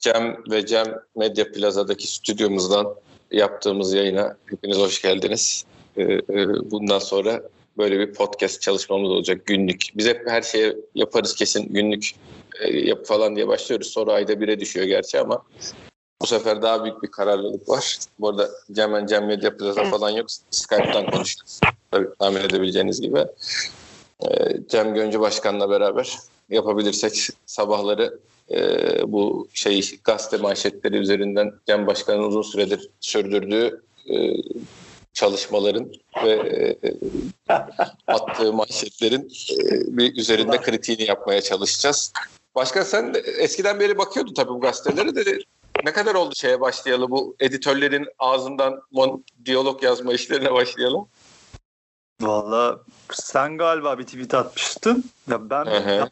Cem ve Cem Medya Plaza'daki stüdyomuzdan yaptığımız yayına hepiniz hoş geldiniz. Ee, e, bundan sonra böyle bir podcast çalışmamız olacak günlük. Biz hep her şeyi yaparız kesin günlük e, yap falan diye başlıyoruz. Sonra ayda bire düşüyor gerçi ama bu sefer daha büyük bir kararlılık var. Bu arada Cem Cem Medya Plaza falan yok. Skype'tan konuşuyoruz. Tabii tahmin edebileceğiniz gibi. Ee, Cem Göncü Başkan'la beraber yapabilirsek sabahları e, bu şey gazete manşetleri üzerinden Cem Başkan'ın uzun süredir sürdürdüğü e, çalışmaların ve e, attığı manşetlerin e, bir üzerinde kritiğini yapmaya çalışacağız. Başka sen eskiden beri bakıyordun tabii bu gazetelere de ne kadar oldu şeye başlayalı bu editörlerin ağzından mon- diyalog yazma işlerine başlayalım? Valla sen galiba bir tweet atmıştın. Ya ben Hı-hı.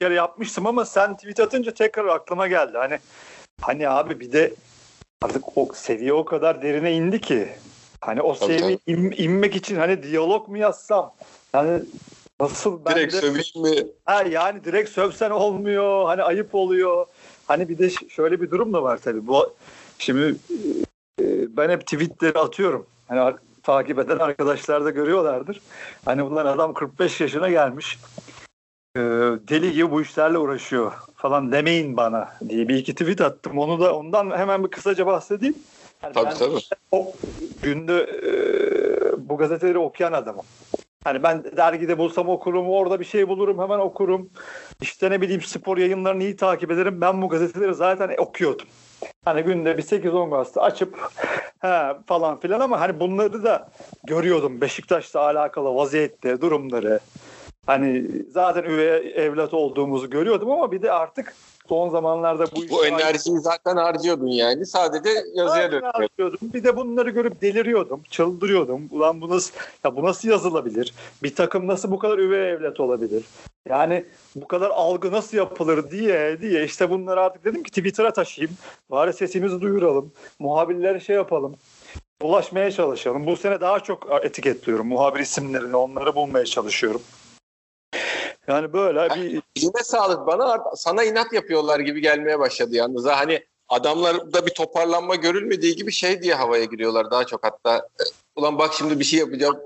Kere yapmıştım ama sen tweet atınca tekrar aklıma geldi. Hani hani abi bir de artık o seviye o kadar derine indi ki. Hani o seviye in- inmek için hani diyalog mu yazsam? Yani nasıl ben Direkt de, söveyim mi? ha, yani direkt sövsen olmuyor. Hani ayıp oluyor. Hani bir de şöyle bir durum da var tabii. Bu şimdi e, ben hep tweetleri atıyorum. Hani takip eden arkadaşlar da görüyorlardır. Hani bunlar adam 45 yaşına gelmiş. E, deli gibi bu işlerle uğraşıyor falan demeyin bana diye bir iki tweet attım. Onu da ondan hemen bir kısaca bahsedeyim. Yani Tabii ben tabii. o günde e, bu gazeteleri okuyan adamım. Hani ben dergide bulsam okurum, orada bir şey bulurum hemen okurum. İşte ne bileyim spor yayınlarını iyi takip ederim. Ben bu gazeteleri zaten okuyordum. Hani günde bir 8-10 gazete açıp he, falan filan ama hani bunları da görüyordum. Beşiktaş'la alakalı vaziyette durumları. Hani zaten üvey evlat olduğumuzu görüyordum ama bir de artık son zamanlarda bu Bu enerjiyi zaten harcıyordun yani. Sadece yazıya harcıyordum. Bir de bunları görüp deliriyordum, çıldırıyordum. Ulan bu nasıl, ya bu nasıl yazılabilir? Bir takım nasıl bu kadar üvey evlat olabilir? Yani bu kadar algı nasıl yapılır diye diye işte bunları artık dedim ki Twitter'a taşıyayım. Bari sesimizi duyuralım. Muhabirlere şey yapalım. Ulaşmaya çalışalım. Bu sene daha çok etiketliyorum. Muhabir isimlerini onları bulmaya çalışıyorum. Yani böyle bir Yine sağlık bana sana inat yapıyorlar gibi gelmeye başladı yalnız. Ha, Hani adamlarda bir toparlanma görülmediği gibi şey diye havaya giriyorlar daha çok hatta. e, Ulan bak şimdi bir şey yapacağım.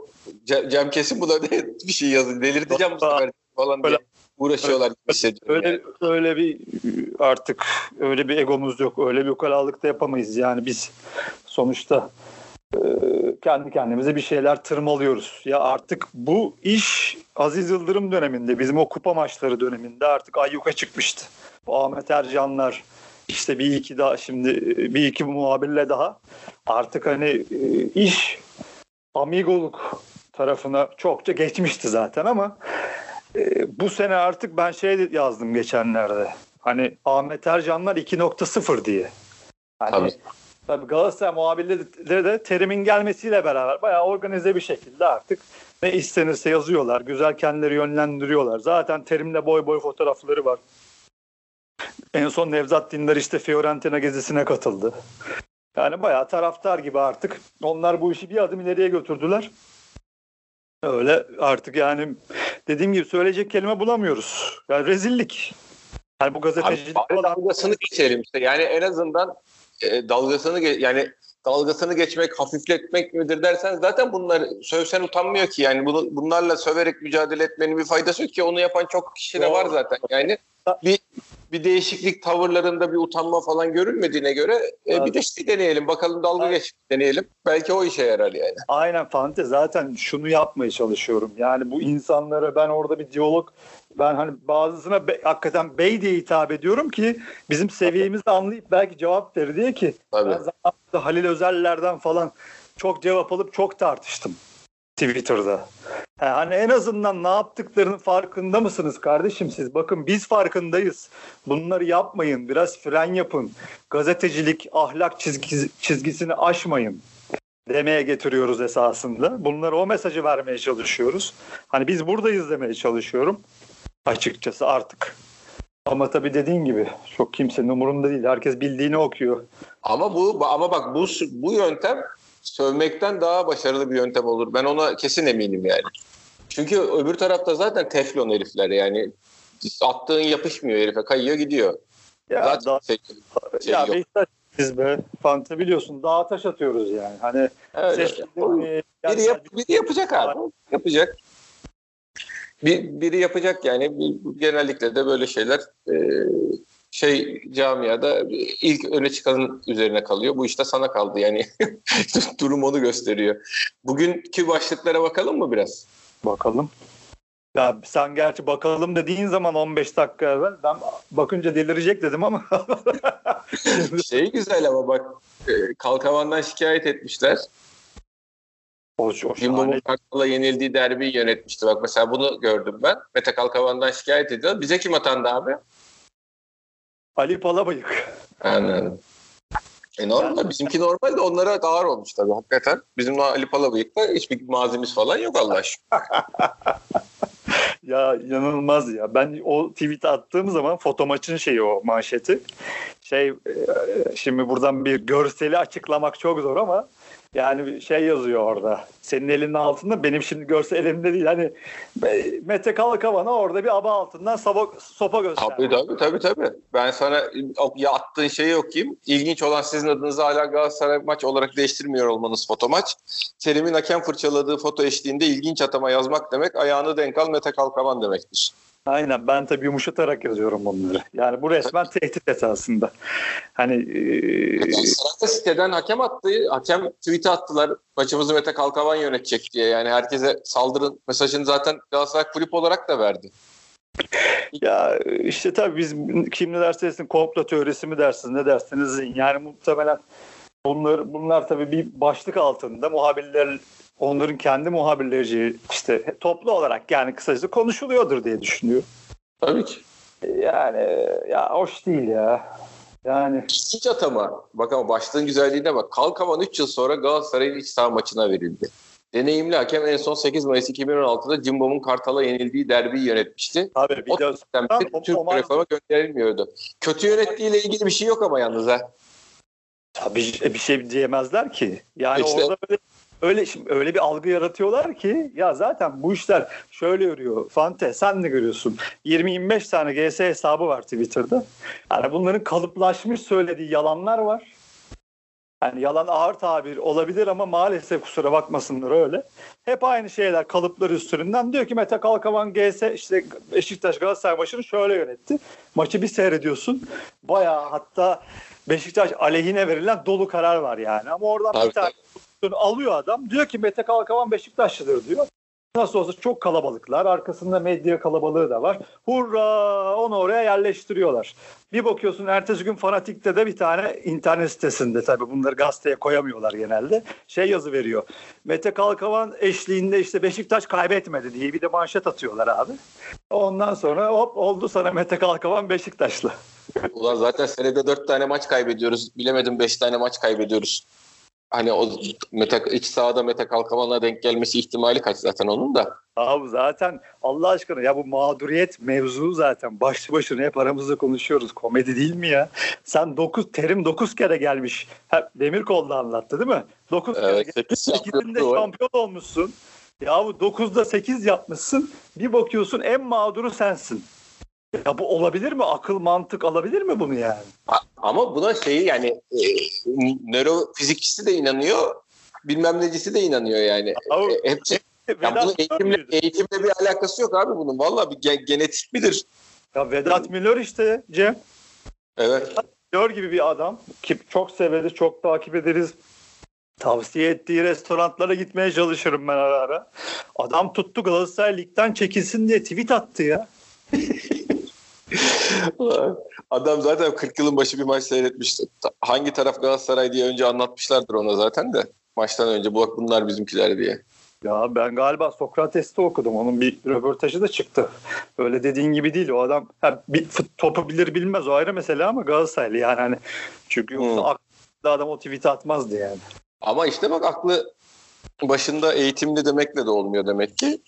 Ce- Cem kesin buna bir şey yazın. Delirteceğim bu sefer falan diye uğraşıyorlar gibi hissediyorum. Öyle yani. öyle bir artık öyle bir egomuz yok. Öyle bir ukalalık da yapamayız. Yani biz sonuçta e, kendi kendimize bir şeyler tırmalıyoruz. Ya artık bu iş Aziz Yıldırım döneminde, bizim o kupa maçları döneminde artık ayyuka çıkmıştı. Ahmet Ercanlar, işte bir iki daha şimdi bir iki muhabirle daha artık hani e, iş amigoluk tarafına çokça geçmişti zaten ama e, bu sene artık ben şey yazdım geçenlerde. Hani Ahmet Ercanlar 2.0 diye. Hani, Tabii. Tabii. Galatasaray muhabirleri de terimin gelmesiyle beraber bayağı organize bir şekilde artık ne istenirse yazıyorlar. Güzel kendileri yönlendiriyorlar. Zaten terimle boy boy fotoğrafları var. En son Nevzat Dindar işte Fiorentina gezisine katıldı. Yani bayağı taraftar gibi artık. Onlar bu işi bir adım ileriye götürdüler. Öyle artık yani dediğim gibi söyleyecek kelime bulamıyoruz. Yani rezillik. Yani bu falan. dalgasını geçelim işte. Yani en azından e, dalgasını yani dalgasını geçmek, hafifletmek midir dersen zaten bunlar sövsen utanmıyor ki yani bunu, bunlarla söverek mücadele etmenin bir faydası yok ki onu yapan çok kişi de var zaten. Yani bir bir değişiklik tavırlarında bir utanma falan görülmediğine göre e, bir de şey deneyelim bakalım dalga geç deneyelim. Belki o işe yarar yani. Aynen Fante zaten şunu yapmaya çalışıyorum. Yani bu insanlara ben orada bir diyalog ben hani bazısına be, hakikaten bey diye hitap ediyorum ki bizim seviyemizi anlayıp belki cevap verir diye ki Tabii. ben Halil Özeller'den falan çok cevap alıp çok tartıştım Twitter'da. Ha, Hani en azından ne yaptıklarının farkında mısınız kardeşim siz? Bakın biz farkındayız. Bunları yapmayın. Biraz fren yapın. Gazetecilik, ahlak çizgisi, çizgisini aşmayın demeye getiriyoruz esasında. Bunları o mesajı vermeye çalışıyoruz. Hani biz buradayız demeye çalışıyorum. Açıkçası artık. Ama tabii dediğin gibi çok kimsenin umurunda değil. Herkes bildiğini okuyor. Ama bu ama bak bu bu yöntem sövmekten daha başarılı bir yöntem olur. Ben ona kesin eminim yani. Çünkü öbür tarafta zaten teflon herifler yani attığın yapışmıyor herife kayıyor gidiyor. Ya, Zaten da, şey, şey ya yok. Biz be. Fanta biliyorsun dağa taş atıyoruz yani. Hani Öyle. sesleri, Biri, yap, biri yapacak abi. Yapacak. Bir, biri yapacak yani. Bir- Genellikle de böyle şeyler e, şey camiada ilk öne çıkanın üzerine kalıyor. Bu işte sana kaldı yani. Durum onu gösteriyor. Bugünkü başlıklara bakalım mı biraz? Bakalım. Ya sen gerçi bakalım dediğin zaman 15 dakika evvel ben bakınca delirecek dedim ama Şey güzel ama bak e, Kalkavan'dan şikayet etmişler. O, o şahane. Kartal'a yenildiği derbiyi yönetmişti. Bak mesela bunu gördüm ben. Mete Kalkavan'dan şikayet ediyor. Bize kim atandı abi? Ali Palabıyık. Anladım. E normal. Bizimki normal de onlara ağır olmuş tabii hakikaten. Bizim Ali Palabıyık'ta hiçbir mazimiz falan yok Allah aşkına. Ya inanılmaz ya. Ben o tweet attığım zaman foto maçın şeyi o manşeti. Şey e, şimdi buradan bir görseli açıklamak çok zor ama yani şey yazıyor orada. Senin elinin altında benim şimdi görsel elimde değil. Hani Mete Kalkavan'a orada bir aba altından sopa, sopa gösterdi. Tabii tabii tabii tabii. Ben sana ya attığın şeyi okuyayım. İlginç olan sizin adınızı hala Galatasaray maç olarak değiştirmiyor olmanız foto maç. Terim'in hakem fırçaladığı foto eşliğinde ilginç atama yazmak demek ayağını denk al Mete Kalkavan demektir. Aynen ben tabii yumuşatarak yazıyorum bunları. Yani bu resmen tehdit esasında. Hani e, siteden hakem attı. Hakem tweet attılar. Maçımızı Mete Kalkavan yönetecek diye. Yani herkese saldırın mesajını zaten Galatasaray kulüp olarak da verdi. Ya işte tabii biz kim ne derse desin komplo teorisi mi dersiniz ne dersiniz yani muhtemelen bunlar bunlar tabii bir başlık altında muhabirler onların kendi muhabirleri işte toplu olarak yani kısacası konuşuluyordur diye düşünüyor. Tabii ki. Yani ya hoş değil ya. Yani İlginç atama. Bak ama başlığın güzelliğine bak. Kalkavan 3 yıl sonra Galatasaray'ın iç saha maçına verildi. Deneyimli hakem en son 8 Mayıs 2016'da Cimbom'un Kartal'a yenildiği derbiyi yönetmişti. abi O bir de dönemde Tamam, o- Türk o reforma gönderilmiyordu. Kötü yönettiğiyle ilgili bir şey yok ama yalnız ha. tabii bir şey diyemezler ki. Yani İşte. orada öyle öyle şimdi öyle bir algı yaratıyorlar ki ya zaten bu işler şöyle yürüyor. Fante sen de görüyorsun. 20-25 tane GS hesabı var Twitter'da. Yani bunların kalıplaşmış söylediği yalanlar var. Yani yalan ağır tabir olabilir ama maalesef kusura bakmasınlar öyle. Hep aynı şeyler kalıplar üstünden. Diyor ki Mete Kalkavan GS işte Beşiktaş Galatasaray maçını şöyle yönetti. Maçı bir seyrediyorsun. Bayağı hatta Beşiktaş aleyhine verilen dolu karar var yani. Ama oradan Tabii, bir tane pozisyonu alıyor adam. Diyor ki Mete Kalkavan Beşiktaşlıdır diyor. Nasıl olsa çok kalabalıklar. Arkasında medya kalabalığı da var. Hurra onu oraya yerleştiriyorlar. Bir bakıyorsun ertesi gün Fanatik'te de bir tane internet sitesinde tabii bunları gazeteye koyamıyorlar genelde. Şey yazı veriyor. Mete Kalkavan eşliğinde işte Beşiktaş kaybetmedi diye bir de manşet atıyorlar abi. Ondan sonra hop oldu sana Mete Kalkavan Beşiktaşlı. Ulan zaten senede 4 tane maç kaybediyoruz. Bilemedim 5 tane maç kaybediyoruz. Hani o Mete, iç sahada Mete Kalkavan'a denk gelmesi ihtimali kaç zaten onun da. Abi zaten Allah aşkına ya bu mağduriyet mevzu zaten başlı başına hep aramızda konuşuyoruz. Komedi değil mi ya? Sen 9 terim 9 kere gelmiş. Hep Demirkol'da anlattı değil mi? 9 kere Evet, gelmiş. 8 İkisinde şampiyonluğu var. şampiyon olmuşsun. Ya bu 9'da 8 yapmışsın. Bir bakıyorsun en mağduru sensin. Ya bu olabilir mi? Akıl mantık alabilir mi bunu yani? Ama buna şeyi yani e, nörofizikçisi de inanıyor, bilmem necisi de inanıyor yani. Abi, E, hepsi, ya Vedat bunun eğitimle, eğitimle bir alakası yok abi bunun. Vallahi bir gen- genetik midir? Ya Vedat Milor işte Cem. Evet. Milor gibi bir adam ki çok severiz, çok takip ederiz. Tavsiye ettiği restoranlara gitmeye çalışırım ben ara ara. Adam tuttu Galatasaray ligden çekilsin diye tweet attı ya. Adam zaten 40 yılın başı bir maç seyretmişti. Hangi taraf Galatasaray diye önce anlatmışlardır ona zaten de. Maçtan önce bak bunlar bizimkiler diye. Ya ben galiba Sokrates'te okudum. Onun bir röportajı da çıktı. Öyle dediğin gibi değil. O adam ha, bir topu bilir bilmez o ayrı mesele ama Galatasaraylı yani hani. Çünkü yoksa Hmm. aklı adam o tweet'i atmazdı yani. Ama işte bak aklı başında eğitimli demekle de olmuyor demek ki.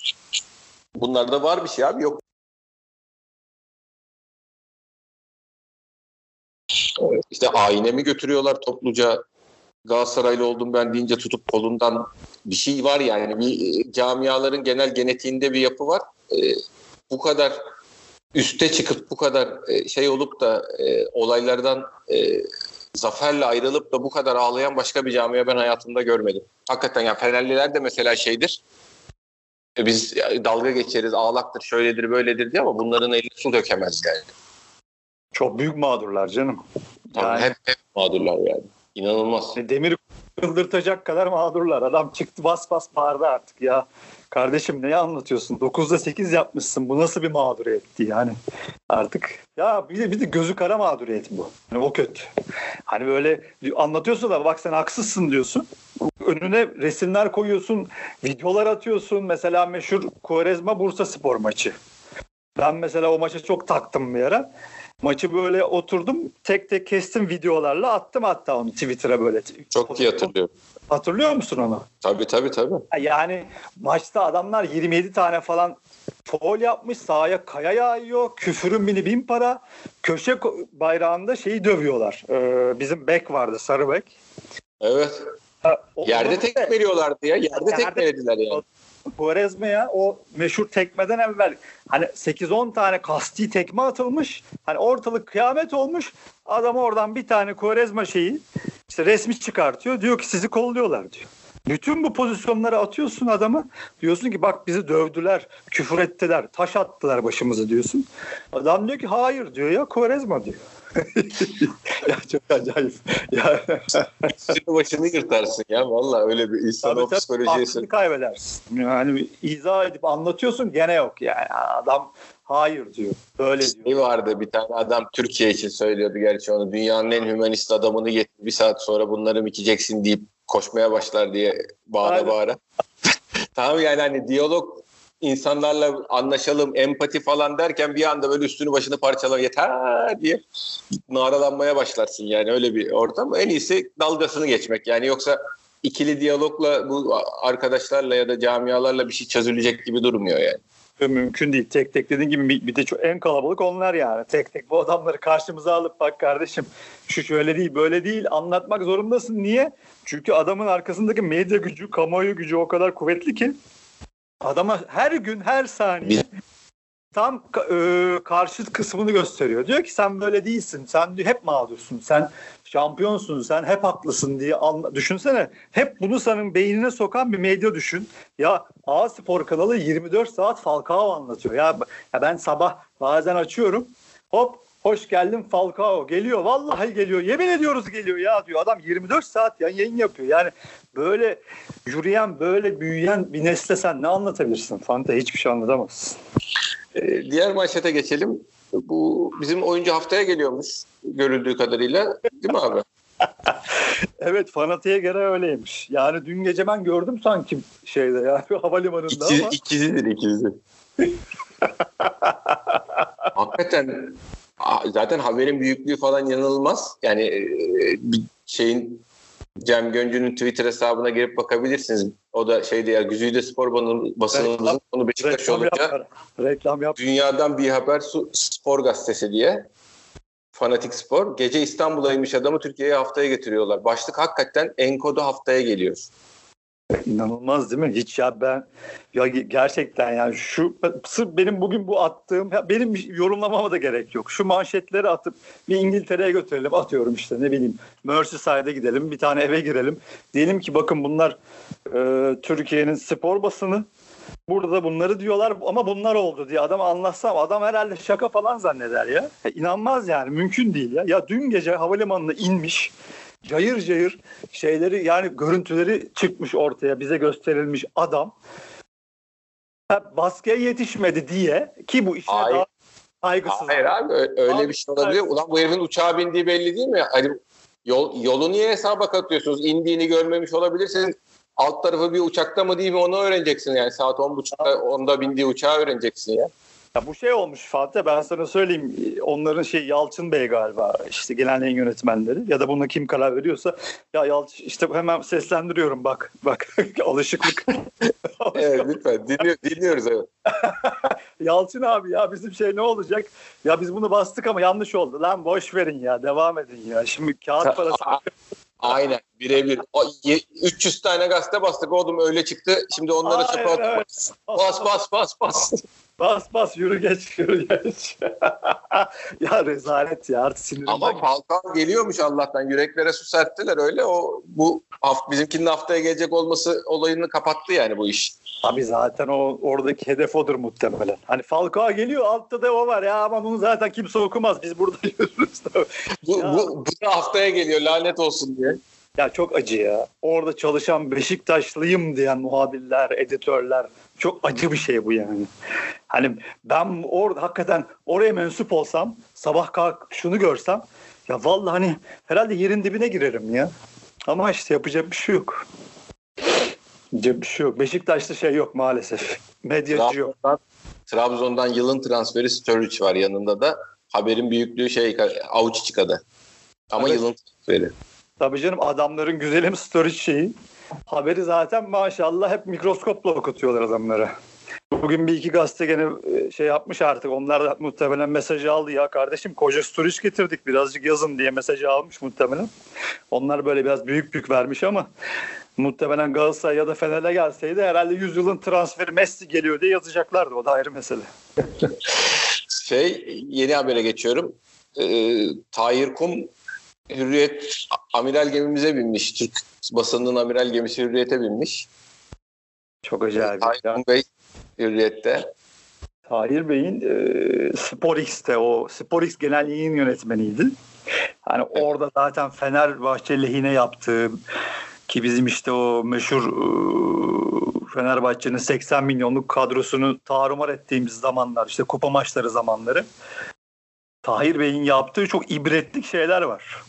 Bunlarda var bir şey abi yok. İşte aynemi götürüyorlar topluca. Galatasaraylı oldum ben deyince tutup kolundan bir şey var yani. Bir e, camiaların genel genetiğinde bir yapı var. E, bu kadar üste çıkıp bu kadar e, şey olup da e, olaylardan e, zaferle ayrılıp da bu kadar ağlayan başka bir camia ben hayatımda görmedim. Hakikaten ya Fenerliler de mesela şeydir. E, biz dalga geçeriz, ağlaktır, şöyledir, böyledir diye ama bunların eline su dökemez yani. Çok büyük mağdurlar canım. Yani, hep, hep mağdurlar yani. İnanılmaz. Demir kıldırtacak kadar mağdurlar. Adam çıktı bas bas bağırdı artık ya. Kardeşim ne anlatıyorsun? 9'da 8 yapmışsın. Bu nasıl bir mağduriyetti yani? Artık ya bir de, bir de gözü kara mağduriyet bu. Yani o kötü. Hani böyle anlatıyorsun da bak sen haksızsın diyorsun. Önüne resimler koyuyorsun, videolar atıyorsun. Mesela meşhur Kuarezma Bursa Spor maçı. Ben mesela o maça çok taktım bir ara. Maçı böyle oturdum tek tek kestim videolarla attım hatta onu Twitter'a böyle. Çok iyi hatırlıyorum. Hatırlıyor musun onu? Tabii tabii tabii. Yani maçta adamlar 27 tane falan foul yapmış sahaya kaya yağıyor. Küfürün bini bin para. Köşe bayrağında şeyi dövüyorlar. Ee, bizim bek vardı sarı bek. Evet. Ha, Yerde tek veriyorlardı ya. Yerde, Yerde tekmelediler yani. Quaresma'ya o meşhur tekmeden evvel hani 8-10 tane kasti tekme atılmış. Hani ortalık kıyamet olmuş. Adam oradan bir tane Quaresma şeyi işte resmi çıkartıyor. Diyor ki sizi kolluyorlar diyor. Bütün bu pozisyonları atıyorsun adamı. Diyorsun ki bak bizi dövdüler, küfür ettiler, taş attılar başımıza diyorsun. Adam diyor ki hayır diyor ya Quaresma diyor. ya çok acayip. Ya. başını yırtarsın ya valla öyle bir insan o psikolojiye. kaybedersin. Yani izah edip anlatıyorsun gene yok yani. Adam hayır diyor. Öyle diyor. Şey vardı bir tane adam Türkiye için söylüyordu gerçi onu. Dünyanın en hümanist adamını getir bir saat sonra bunları mı ikeceksin deyip koşmaya başlar diye bağıra Aynen. bağıra. tamam yani hani diyalog insanlarla anlaşalım, empati falan derken bir anda böyle üstünü başını parçala yeter diye naralanmaya başlarsın yani öyle bir ortam. En iyisi dalgasını geçmek yani yoksa ikili diyalogla bu arkadaşlarla ya da camialarla bir şey çözülecek gibi durmuyor yani. Mümkün değil. Tek tek dediğin gibi bir de çok en kalabalık onlar yani. Tek tek bu adamları karşımıza alıp bak kardeşim şu şöyle değil böyle değil anlatmak zorundasın. Niye? Çünkü adamın arkasındaki medya gücü, kamuoyu gücü o kadar kuvvetli ki Adama her gün her saniye tam e, karşıt kısmını gösteriyor. Diyor ki sen böyle değilsin. Sen hep mağdursun. Sen şampiyonsun. Sen hep haklısın diye anla, düşünsene. Hep bunu senin beynine sokan bir medya düşün. Ya A Spor kanalı 24 saat Falcao anlatıyor. Ya, ya ben sabah bazen açıyorum. Hop hoş geldin Falcao geliyor. Vallahi geliyor. Yemin ediyoruz geliyor ya diyor. Adam 24 saat yayın yapıyor. Yani böyle yürüyen, böyle büyüyen bir nesle sen ne anlatabilirsin? Fante hiçbir şey anlatamazsın. Ee, diğer manşete geçelim. Bu bizim oyuncu haftaya geliyormuş görüldüğü kadarıyla. Değil mi abi? evet fanatiğe göre öyleymiş. Yani dün gece ben gördüm sanki şeyde ya havalimanında İkiz, ama. İkizidir ikizi. Hakikaten zaten haberin büyüklüğü falan yanılmaz. Yani e, bir şeyin Cem Göncü'nün Twitter hesabına girip bakabilirsiniz. O da şeyde ya Güzide Spor basınımızın onu Beşiktaş olunca reklam yap. Dünyadan bir haber spor gazetesi diye. Fanatik Spor. Gece İstanbul'daymış adamı Türkiye'ye haftaya getiriyorlar. Başlık hakikaten Enkodu haftaya geliyor. İnanılmaz değil mi? Hiç ya ben ya gerçekten yani şu sırf benim bugün bu attığım benim yorumlamama da gerek yok. Şu manşetleri atıp bir İngiltere'ye götürelim atıyorum işte ne bileyim Merseyside'e gidelim bir tane eve girelim. Diyelim ki bakın bunlar e, Türkiye'nin spor basını Burada da bunları diyorlar ama bunlar oldu diye adam anlatsam adam herhalde şaka falan zanneder ya. ya inanmaz yani mümkün değil ya. Ya dün gece havalimanına inmiş cayır cayır şeyleri yani görüntüleri çıkmış ortaya bize gösterilmiş adam baskıya yetişmedi diye ki bu işine Hayır. daha saygısız. Hayır abi öyle abi, bir şey olabilir. Ulan bu herifin uçağa bindiği belli değil mi? Hani yol, yolu niye hesaba katıyorsunuz? İndiğini görmemiş olabilirsiniz. Alt tarafı bir uçakta mı değil mi onu öğreneceksin yani. Saat 10.30'da onda bindiği uçağı öğreneceksin ya. Ya bu şey olmuş Fatih ben sana söyleyeyim onların şey Yalçın Bey galiba işte genel yayın yönetmenleri ya da buna kim karar veriyorsa ya Yalçın işte hemen seslendiriyorum bak bak alışıklık. evet lütfen dinliyor, dinliyoruz evet. Yalçın abi ya bizim şey ne olacak? Ya biz bunu bastık ama yanlış oldu lan boş verin ya devam edin ya şimdi kağıt parası. Aynen Birebir. O ye- 300 tane gazete bastık oğlum öyle çıktı. Şimdi onları Aynen, çöpe attık. evet. Bas bas bas bas. Bas bas yürü geç yürü geç. ya rezalet ya artık sinirimden. Ama Falcao geliyormuş Allah'tan. Yüreklere su serptiler öyle. O bu haft, bizimkinin haftaya gelecek olması olayını kapattı yani bu iş. Abi zaten o oradaki hedef odur muhtemelen. Hani Falcao geliyor altta da o var ya ama bunu zaten kimse okumaz. Biz burada yürürüz. Bu, bu, bu da haftaya geliyor lanet olsun diye. Ya çok acı ya. Orada çalışan Beşiktaşlıyım diyen muhabirler, editörler çok acı bir şey bu yani. Hani ben orada hakikaten oraya mensup olsam sabah kalk şunu görsem ya vallahi hani herhalde yerin dibine girerim ya. Ama işte yapacak bir şey yok. Yapacak bir şey yok. Beşiktaş'ta şey yok maalesef. Medyacı yok. Trabzon'dan, Trabzon'dan yılın transferi Sturridge var yanında da. Haberin büyüklüğü şey avuç çıkadı. Ama Evet. yılın transferi. Tabii canım adamların güzelim story şeyi. Haberi zaten maşallah hep mikroskopla okutuyorlar adamları. Bugün bir iki gazete gene e, şey yapmış artık. Onlar da muhtemelen mesajı aldı ya kardeşim koca storage getirdik birazcık yazın diye mesajı almış muhtemelen. Onlar böyle biraz büyük büyük vermiş ama muhtemelen Galatasaray ya da Fener'e gelseydi herhalde 100 yılın transferi Messi geliyor diye yazacaklardı. O da ayrı mesele. Şey yeni habere geçiyorum. Ee, Tahir Kum Hürriyet amiral gemimize binmiş. Türk basınının amiral gemisi Hürriyet'e binmiş. Çok acayip. Kum Bey Hürriyet'te. Tahir Bey'in e, Sporix'te o Sporix genel yayın yönetmeniydi. Hani orada zaten Fenerbahçe lehine yaptığı ki bizim işte o meşhur e, Fenerbahçe'nin 80 milyonluk kadrosunu tarumar ettiğimiz zamanlar işte kupa maçları zamanları Tahir Bey'in yaptığı çok ibretlik şeyler var.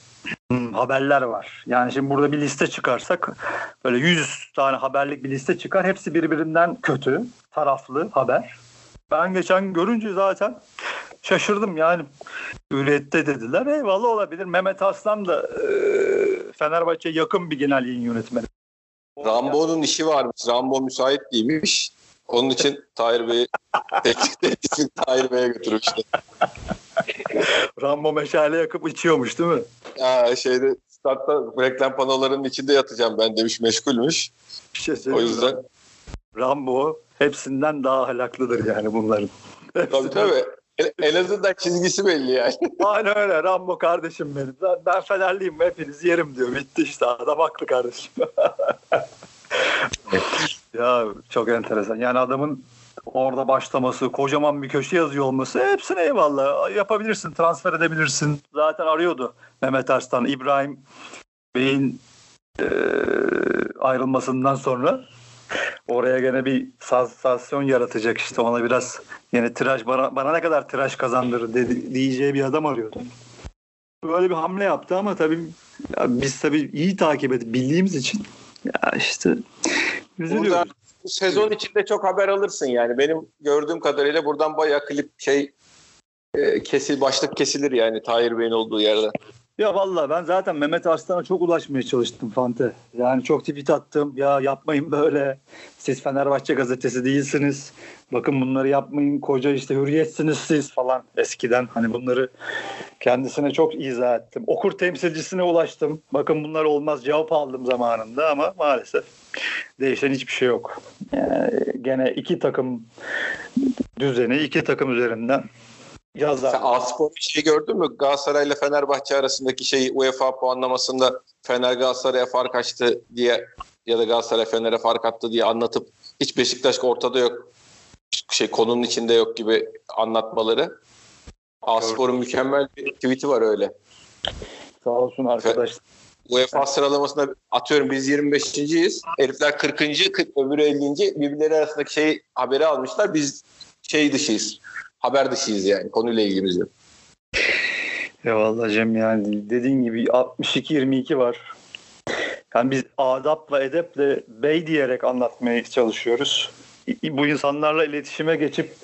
Hmm, haberler var. Yani şimdi burada bir liste çıkarsak böyle 100 tane haberlik bir liste çıkar. Hepsi birbirinden kötü, taraflı haber. Ben geçen görünce zaten şaşırdım yani. Hürriyette dediler. Eyvallah olabilir. Mehmet Aslan da e, Fenerbahçe yakın bir genel yayın yönetmeni. Rambo'nun işi varmış. Rambo müsait değilmiş. Onun için Tahir Bey'i teklif Tahir Bey'e götürmüştü. Rambo meşale yakıp içiyormuş değil mi? Ha, şeyde startta reklam panolarının içinde yatacağım ben demiş meşgulmüş. Bir şey O yüzden Rambo hepsinden daha ahlaklıdır yani bunların. tabii tabii. En, azından çizgisi belli yani. Aynen öyle. Rambo kardeşim benim. Ben, ben Fenerliyim hepiniz yerim diyor. Bitti işte. Adam haklı kardeşim. ya çok enteresan. Yani adamın orada başlaması, kocaman bir köşe yazıyor olması hepsine eyvallah. Yapabilirsin, transfer edebilirsin. Zaten arıyordu Mehmet Arslan, İbrahim Bey'in e, ayrılmasından sonra oraya gene bir sansasyon yaratacak işte ona biraz yine tiraj bana, bana ne kadar tiraj kazandırır dedi, diyeceği bir adam arıyordu. Böyle bir hamle yaptı ama tabii ya biz tabii iyi takip edip bildiğimiz için ya işte üzülüyoruz. Burada bu sezon içinde çok haber alırsın yani. Benim gördüğüm kadarıyla buradan bayağı klip şey e, kesil başlık kesilir yani Tahir Bey'in olduğu yerden. Ya vallahi ben zaten Mehmet Arslan'a çok ulaşmaya çalıştım Fante. Yani çok tweet attım. Ya yapmayın böyle. Siz Fenerbahçe gazetesi değilsiniz. Bakın bunları yapmayın. Koca işte hürriyetsiniz siz falan eskiden. Hani bunları kendisine çok izah ettim. Okur temsilcisine ulaştım. Bakın bunlar olmaz cevap aldım zamanında ama maalesef değişen hiçbir şey yok. Yani gene iki takım düzeni, iki takım üzerinden yazar. Sen A-Spor bir şey gördün mü? Galatasaray ile Fenerbahçe arasındaki şey UEFA puanlamasında Fener Galatasaray'a fark açtı diye ya da Galatasaray Fener'e fark attı diye anlatıp hiç Beşiktaş ortada yok. Şey konunun içinde yok gibi anlatmaları. A-Spor'un mükemmel bir tweet'i var öyle. Sağ olsun arkadaş. UEFA sıralamasında atıyorum biz 25.yiz. Herifler 40. 40, öbürü 50. Birbirleri arasındaki şey haberi almışlar. Biz şey dışıyız. Haber dışıyız yani. Konuyla ilgimiz yok. Ya vallahi Cem yani dediğin gibi 62-22 var. Yani biz adapla edeple bey diyerek anlatmaya çalışıyoruz. Bu insanlarla iletişime geçip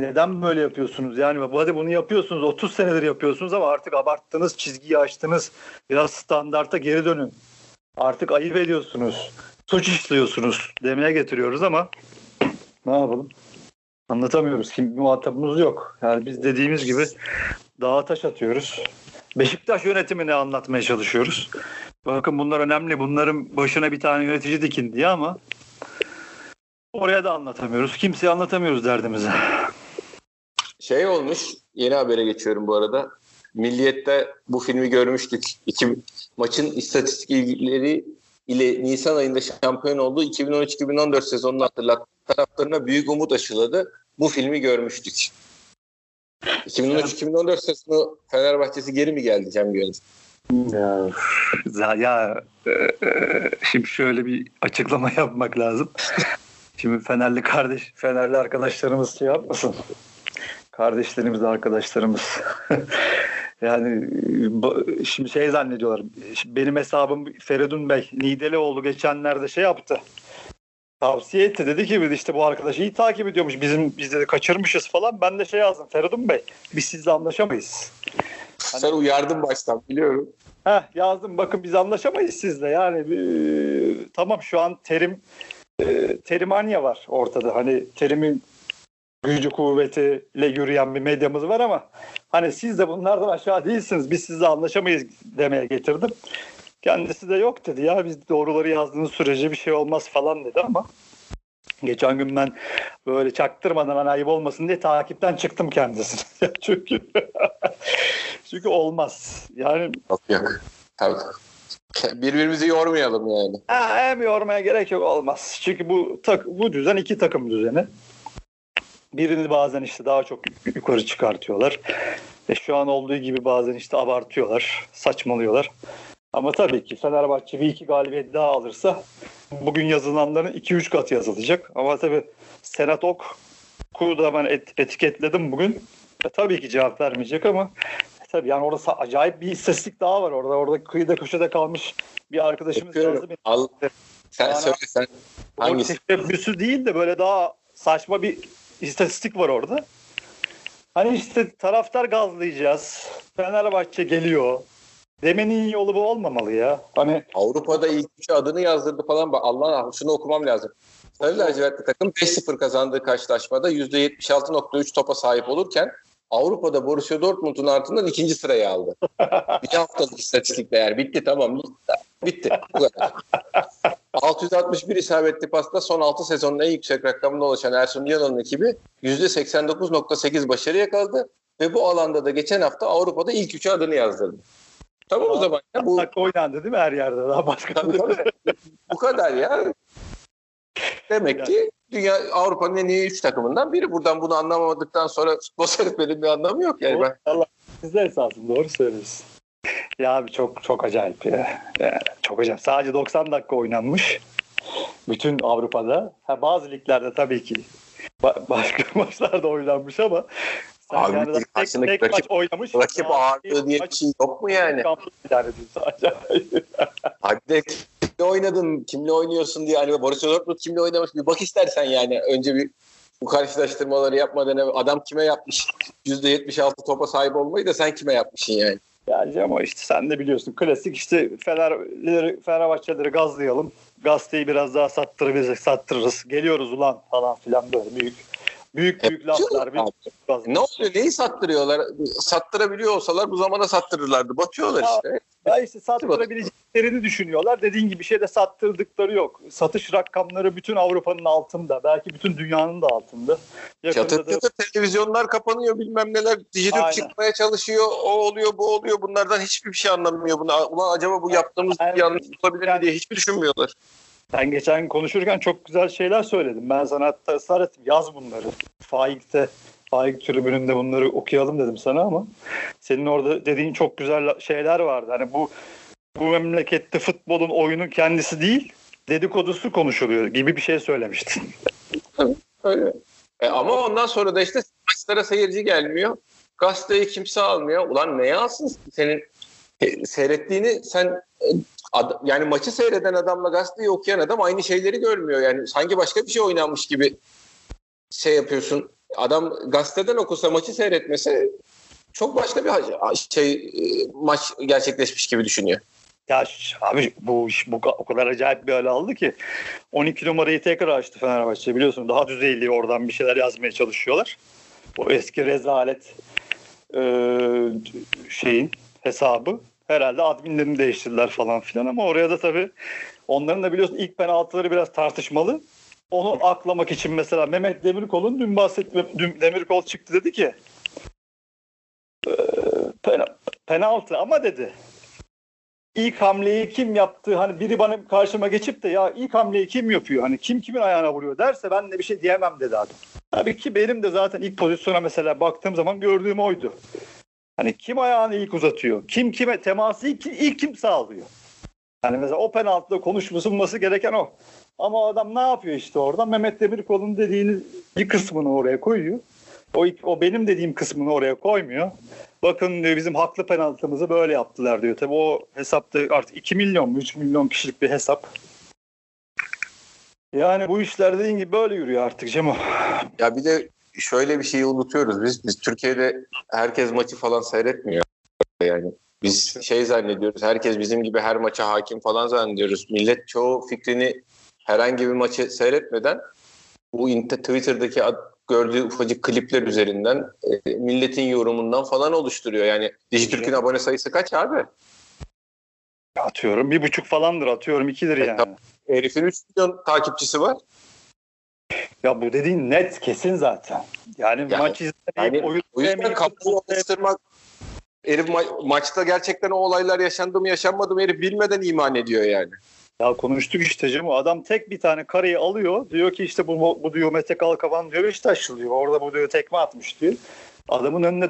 neden böyle yapıyorsunuz? Yani hadi bunu yapıyorsunuz 30 senedir yapıyorsunuz ama artık abarttınız çizgiyi açtınız. Biraz standarta geri dönün. Artık ayıp ediyorsunuz. Suç işliyorsunuz demeye getiriyoruz ama ne yapalım? Anlatamıyoruz. Kim muhatabımız yok. Yani biz dediğimiz gibi dağa taş atıyoruz. Beşiktaş yönetimini anlatmaya çalışıyoruz. bakın bunlar önemli. Bunların başına bir tane yönetici dikin diye ama oraya da anlatamıyoruz. Kimseye anlatamıyoruz derdimizi. Şey olmuş, yeni habere geçiyorum bu arada. Milliyet'te bu filmi görmüştük. İki, maçın istatistikleri ile Nisan ayında şampiyon olduğu 2013-2014 sezonunu hatırlattı. Taraftarına büyük umut aşıladı. Bu filmi görmüştük. 2013-2014 sezonu Fenerbahçe'si geri mi geldi Cem Gönül? Ya, ya e, e, şimdi şöyle bir açıklama yapmak lazım. Şimdi Fenerli kardeş, Fenerli arkadaşlarımız şey yapmasın. Kardeşlerimiz, arkadaşlarımız. yani şimdi şey zannediyorlar. Benim hesabım Feridun Bey, Nidelioğlu geçenlerde şey yaptı. Tavsiye etti. Dedi ki işte bu arkadaş iyi takip ediyormuş. Bizim biz de kaçırmışız falan. Ben de şey yazdım. Feridun Bey biz sizle anlaşamayız. Hani, Sen uyardın baştan biliyorum. Heh, yazdım bakın biz anlaşamayız sizle. Yani e, tamam şu an terim e, terimanya var ortada. Hani terimin gücü kuvvetiyle yürüyen bir medyamız var ama hani siz de bunlardan aşağı değilsiniz. Biz sizle anlaşamayız demeye getirdim. Kendisi de yok dedi ya biz doğruları yazdığınız sürece bir şey olmaz falan dedi ama geçen gün ben böyle çaktırmadan hani ayıp olmasın diye takipten çıktım kendisini. çünkü çünkü olmaz. Yani yok yok. Tabii. Birbirimizi yormayalım yani. Ha, hem yormaya gerek yok olmaz. Çünkü bu tak, bu düzen iki takım düzeni. Birini bazen işte daha çok yukarı çıkartıyorlar. E şu an olduğu gibi bazen işte abartıyorlar, saçmalıyorlar. Ama tabii ki Fenerbahçe bir iki galibiyet daha alırsa bugün yazılanların 2-3 kat yazılacak. Ama tabii Senat Ok da ben et, etiketledim bugün. E, tabii ki cevap vermeyecek ama e, tabii yani orada acayip bir istatistik daha var orada. Orada kıyıda köşede kalmış bir arkadaşımız yazdı. Al. Sen yani, söyle sen. Hangisi? Teşebbüsü değil de böyle daha saçma bir istatistik var orada. Hani işte taraftar gazlayacağız. Fenerbahçe geliyor. Demenin yolu bu olmamalı ya. Hani Avrupa'da ilk üç adını yazdırdı falan. Allah şunu okumam lazım. Sarı lacivertli takım 5-0 kazandığı karşılaşmada %76.3 topa sahip olurken Avrupa'da Borussia Dortmund'un ardından ikinci sırayı aldı. bir haftalık istatistikle yani. Bitti tamam. Bitti. Bu kadar. 661 isabetli pasta son 6 sezonun en yüksek rakamına ulaşan Ersun Yanal'ın ekibi %89.8 başarı yakaladı ve bu alanda da geçen hafta Avrupa'da ilk üçe adını yazdırdı. Tamam o zaman. Ya, bu oynandı değil mi her yerde? Daha başka. Tabii, tabii. bu kadar ya. Demek ki dünya Avrupa'nın en iyi üç takımından biri. Buradan bunu anlamadıktan sonra futbol seyretmenin bir anlamı yok yani. Ben... Allah sizde esasında doğru söylüyorsun. Ya abi çok çok acayip ya. Yani çok acayip. Sadece 90 dakika oynanmış. Bütün Avrupa'da. Ha, bazı liglerde tabii ki ba- başka maçlarda oynanmış ama abi tek, tek rakip, oynamış. Rakip ağırlığı diye bir şey yok mu yani? Hadi kimle oynadın, kimle oynuyorsun diye hani Borussia Dortmund kimle oynamış bir bak istersen yani önce bir bu karşılaştırmaları yapmadan adam kime yapmış %76 topa sahip olmayı da sen kime yapmışsın yani? Yani ama işte sen de biliyorsun klasik işte Fenerleri, Fenerbahçeleri gazlayalım. Gazeteyi biraz daha sattırabilirsek sattırırız. Geliyoruz ulan falan filan böyle büyük büyük büyük laflar. Büyük ne oluyor? Neyi sattırıyorlar? Sattırabiliyor olsalar bu zamana sattırırlardı. Batıyorlar ya, işte. Ya işte sattırabileceklerini düşünüyorlar. Dediğin gibi şey de sattırdıkları yok. Satış rakamları bütün Avrupa'nın altında. Belki bütün dünyanın da altında. Yakında çatır da... çatır televizyonlar kapanıyor bilmem neler. Dijitürk çıkmaya çalışıyor. O oluyor bu oluyor. Bunlardan hiçbir şey anlamıyor. Buna, ulan acaba bu yaptığımız yani, yanlış olabilir yani, diye hiçbir düşünmüyorlar. Sen geçen konuşurken çok güzel şeyler söyledin. Ben sana hatta ısrar ettim. Yaz bunları. Faik'te Faik tribününde bunları okuyalım dedim sana ama senin orada dediğin çok güzel şeyler vardı. Hani bu bu memlekette futbolun oyunun kendisi değil dedikodusu konuşuluyor gibi bir şey söylemiştin. Öyle. E ama ondan sonra da işte maçlara seyirci gelmiyor. Gazeteyi kimse almıyor. Ulan neye alsın senin e, seyrettiğini sen e, ad, yani maçı seyreden adamla gazeteyi okuyan adam aynı şeyleri görmüyor. Yani sanki başka bir şey oynanmış gibi şey yapıyorsun. Adam gazeteden okusa maçı seyretmese çok başka bir şey e, maç gerçekleşmiş gibi düşünüyor. Ya abi bu iş bu o kadar acayip bir hale aldı ki 12 numarayı tekrar açtı Fenerbahçe biliyorsun daha düzeyli oradan bir şeyler yazmaya çalışıyorlar. O eski rezalet e, şeyin hesabı Herhalde adminlerini değiştirdiler falan filan ama oraya da tabii onların da biliyorsun ilk penaltıları biraz tartışmalı. Onu aklamak için mesela Mehmet Demirkol'un dün bahsettiğim dün Demirkol çıktı dedi ki penaltı ama dedi ilk hamleyi kim yaptı hani biri bana karşıma geçip de ya ilk hamleyi kim yapıyor hani kim kimin ayağına vuruyor derse ben de bir şey diyemem dedi adam. Tabii ki benim de zaten ilk pozisyona mesela baktığım zaman gördüğüm oydu. Hani kim ayağını ilk uzatıyor? Kim kime teması ilk, ilk kim sağlıyor? Hani mesela o penaltıda konuşulması gereken o. Ama adam ne yapıyor işte orada? Mehmet Demirkol'un dediğini bir kısmını oraya koyuyor. O, o benim dediğim kısmını oraya koymuyor. Bakın diyor bizim haklı penaltımızı böyle yaptılar diyor. Tabii o hesapta artık 2 milyon mu 3 milyon kişilik bir hesap. Yani bu işler dediğin gibi böyle yürüyor artık Cemo. Ya bir de şöyle bir şeyi unutuyoruz biz. Biz Türkiye'de herkes maçı falan seyretmiyor. Yani biz şey zannediyoruz. Herkes bizim gibi her maça hakim falan zannediyoruz. Millet çoğu fikrini herhangi bir maçı seyretmeden bu Twitter'daki gördüğü ufacık klipler üzerinden e, milletin yorumundan falan oluşturuyor. Yani Dijitürk'ün abone sayısı kaç abi? Atıyorum bir buçuk falandır atıyorum ikidir yani. yani. Herifin 3 milyon takipçisi var. Ya bu dediğin net kesin zaten. Yani, yani maç izlemeyip yani, oyun o yüzden oluşturmak herif ma- maçta gerçekten o olaylar yaşandı mı yaşanmadı mı herif bilmeden iman ediyor yani. Ya konuştuk işte Cem. Adam tek bir tane kareyi alıyor. Diyor ki işte bu, bu diyor Mete Kalkavan diyor Beşiktaşlı diyor. Orada bu diyor tekme atmış diyor. Adamın önüne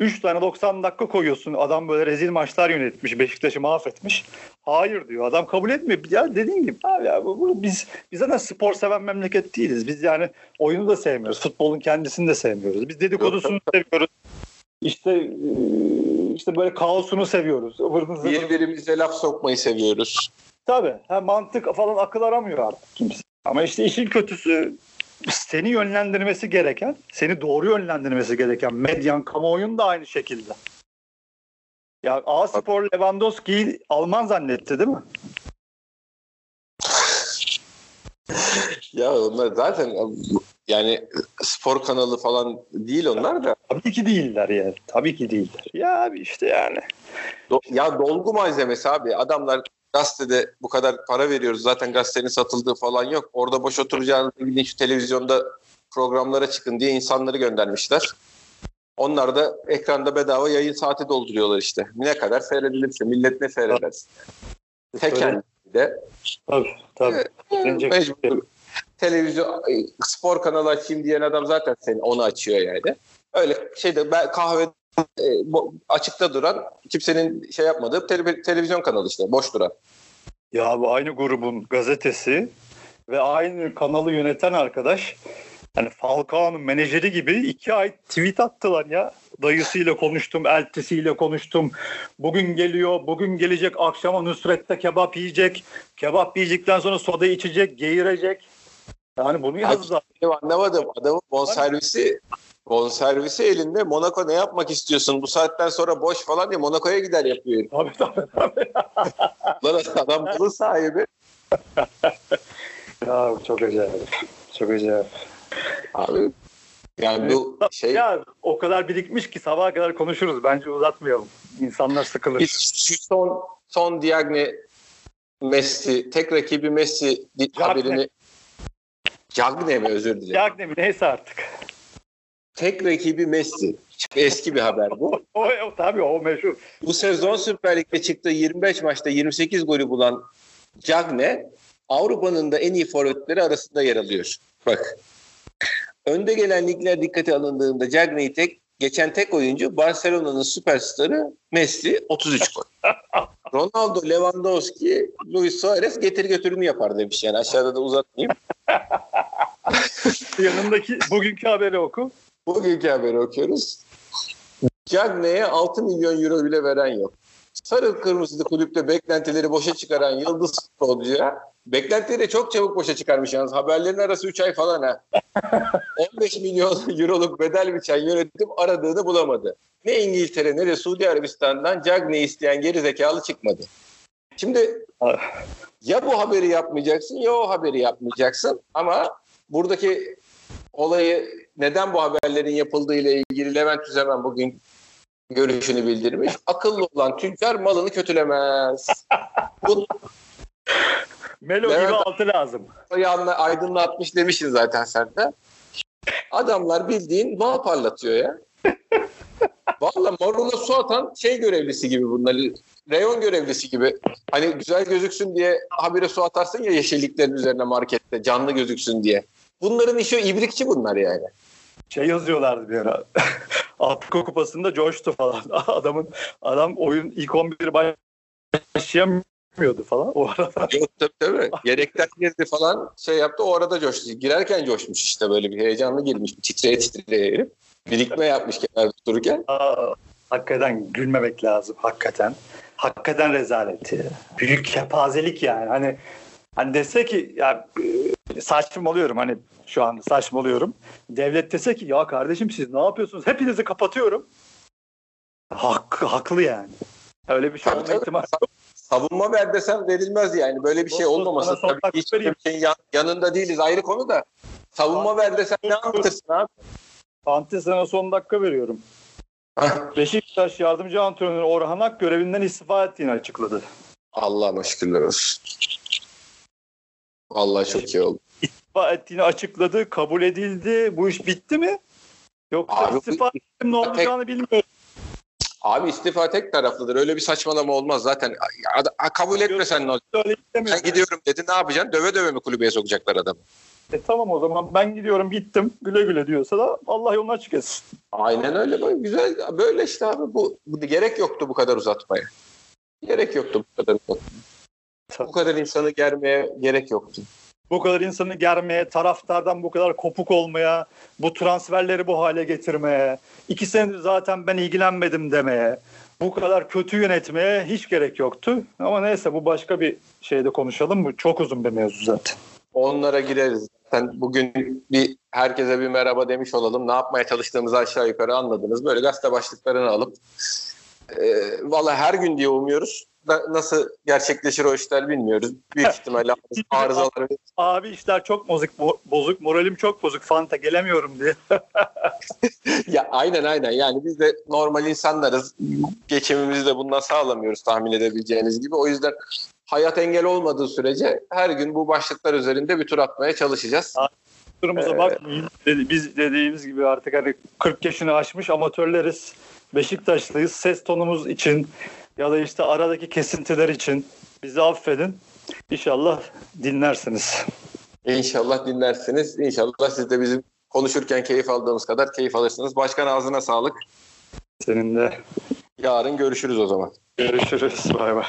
3 tane 90 dakika koyuyorsun. Adam böyle rezil maçlar yönetmiş. Beşiktaş'ı mahvetmiş. Hayır diyor. Adam kabul etmiyor. Ya dediğin gibi abi ya bu, bu, biz biz zaten spor seven memleket değiliz. Biz yani oyunu da sevmiyoruz. Futbolun kendisini de sevmiyoruz. Biz dedikodusunu seviyoruz. İşte işte böyle kaosunu seviyoruz. Birbirimize laf sokmayı seviyoruz. Tabii. Ha, mantık falan akıl aramıyor artık kimse. Ama işte işin kötüsü seni yönlendirmesi gereken, seni doğru yönlendirmesi gereken medyan, kamuoyun da aynı şekilde. Ya A Spor Lewandowski'yi Alman zannetti değil mi? ya onlar zaten yani spor kanalı falan değil onlar da. Tabii ki değiller yani. Tabii ki değiller. Ya abi işte yani. Do- ya dolgu malzemesi abi. Adamlar gazetede bu kadar para veriyoruz. Zaten gazetenin satıldığı falan yok. Orada boş oturacağınızı gidin şu televizyonda programlara çıkın diye insanları göndermişler. Onlar da ekranda bedava yayın saati dolduruyorlar işte. Ne kadar seyredilirse millet ne seyrederse. Teken de. Tabii tabii. E, mecbur. Televizyon, spor kanalı açayım diyen adam zaten seni onu açıyor yani. Öyle şeyde ben kahve e, açıkta duran kimsenin şey yapmadığı tele, televizyon kanalı işte boş duran. Ya bu aynı grubun gazetesi ve aynı kanalı yöneten arkadaş yani Falcao'nun menajeri gibi iki ay tweet attılar ya. Dayısıyla konuştum, eltisiyle konuştum. Bugün geliyor, bugün gelecek, akşama Nusret'te kebap yiyecek. Kebap yiyecekten sonra soda içecek, geğirecek. Yani bunu yazdılar. Anlamadım. Adamın bonservisi Bonservisi elinde. Monaco ne yapmak istiyorsun? Bu saatten sonra boş falan diye Monaco'ya gider yapıyor. Tabii tabii. tabii. Lan adam bunun sahibi. ya çok acayip. Çok acayip. Abi yani bu şey... Ya o kadar birikmiş ki sabaha kadar konuşuruz. Bence uzatmayalım. İnsanlar sıkılır. Şu son, son Diagne Messi, tek rakibi Messi Cagne. haberini... Cagne mi özür dilerim. Cagne mi neyse artık. Tek rakibi Messi. Eski bir haber bu. o, o, tabii o meşhur. Bu sezon Süper Lig'de çıktığı 25 maçta 28 golü bulan Cagne Avrupa'nın da en iyi forvetleri arasında yer alıyor. Bak. Önde gelen ligler dikkate alındığında Cagne'yi tek geçen tek oyuncu Barcelona'nın süperstarı Messi 33 gol. Ronaldo, Lewandowski, Luis Suarez getir götürünü yapar demiş yani aşağıda da uzatmayayım. Yanındaki bugünkü haberi oku. Bugünkü haberi okuyoruz. Cagne'ye 6 milyon euro bile veren yok. Sarı kırmızılı kulüpte beklentileri boşa çıkaran yıldız futbolcuya beklentileri çok çabuk boşa çıkarmış yalnız. Haberlerin arası 3 ay falan ha. 15 milyon euroluk bedel biçen yönetim aradığını bulamadı. Ne İngiltere ne de Suudi Arabistan'dan Cagne isteyen geri zekalı çıkmadı. Şimdi ya bu haberi yapmayacaksın ya o haberi yapmayacaksın ama buradaki olayı neden bu haberlerin yapıldığı ile ilgili Levent Tüzemen bugün görüşünü bildirmiş. Akıllı olan tüccar malını kötülemez. Bu Melo Evet. gibi altı lazım. yanına aydınlatmış demişsin zaten sen de. Adamlar bildiğin mal parlatıyor ya. Valla marula su atan şey görevlisi gibi bunlar. Reyon görevlisi gibi. Hani güzel gözüksün diye habire su atarsın ya yeşilliklerin üzerine markette canlı gözüksün diye. Bunların işi ibrikçi bunlar yani. Şey yazıyorlardı bir ara. Afrika kupasında coştu falan. Adamın adam oyun ilk 11 başlayamıyordu falan. O arada Yok tabii tabii. Yedekten girdi falan şey yaptı o arada coştu. Girerken coşmuş işte böyle bir heyecanlı girmiş. Titreye titreye herif. Birikme yapmış kenarda dururken. Aa, hakikaten gülmemek lazım hakikaten. Hakikaten rezaleti. Büyük kepazelik yani. Hani hani dese ki ya e, saçmalıyorum hani şu an saçmalıyorum. Devlet dese ki ya kardeşim siz ne yapıyorsunuz? Hepinizi kapatıyorum. Hak, haklı yani. Öyle bir şey olma ihtimali Savunma ver desem verilmez yani. Böyle bir şey olmaması tabii hak hiç vereyim. şeyin yan- yanında değiliz ayrı konu da. Savunma ver desem ne anlatırsın abi? Ante sana son dakika veriyorum. Beşiktaş yardımcı antrenörü Orhan Ak görevinden istifa ettiğini açıkladı. Allah'ıma şükürler olsun. Vallahi çok iyi oldu. İstifa ettiğini açıkladı, kabul edildi. Bu iş bitti mi? Yoksa Abi istifa ettim ne olacağını bilmiyorum. Abi istifa tek taraflıdır. Öyle bir saçmalama olmaz zaten. A- kabul etmesen ne olacak? Sen gidiyorum dedi ne yapacaksın? Döve döve mi kulübeye sokacaklar adamı? E, tamam o zaman ben gidiyorum gittim güle güle diyorsa da Allah yolunu açık etsin. Aynen öyle. Böyle güzel. Böyle işte abi. Bu, bu gerek yoktu bu kadar uzatmaya. Gerek yoktu bu kadar uzatmaya. Bu kadar insanı germeye gerek yoktu. Bu kadar insanı germeye, taraftardan bu kadar kopuk olmaya, bu transferleri bu hale getirmeye, iki senedir zaten ben ilgilenmedim demeye, bu kadar kötü yönetmeye hiç gerek yoktu. Ama neyse bu başka bir şeyde konuşalım. Bu çok uzun bir mevzu zaten. Onlara gireriz. Zaten bugün bir herkese bir merhaba demiş olalım. Ne yapmaya çalıştığımızı aşağı yukarı anladınız. Böyle gazete başlıklarını alıp e, valla her gün diye umuyoruz. Da, nasıl gerçekleşir o işler bilmiyoruz. Büyük ihtimalle arızaları Abi işler çok bozuk, bo- bozuk, moralim çok bozuk. Fanta gelemiyorum diye. ya aynen aynen yani biz de normal insanlarız. Geçimimizi de bundan sağlamıyoruz tahmin edebileceğiniz gibi. O yüzden hayat engel olmadığı sürece her gün bu başlıklar üzerinde bir tur atmaya çalışacağız. Durumuza Ee, bakmayın. Dedi- Biz dediğimiz gibi artık hani 40 yaşını aşmış amatörleriz. Beşiktaşlıyız. Ses tonumuz için ya da işte aradaki kesintiler için bizi affedin. İnşallah dinlersiniz. İnşallah dinlersiniz. İnşallah siz de bizim konuşurken keyif aldığımız kadar keyif alırsınız. Başkan ağzına sağlık. Seninle Yarın görüşürüz o zaman. görüşürüz. Bay bay.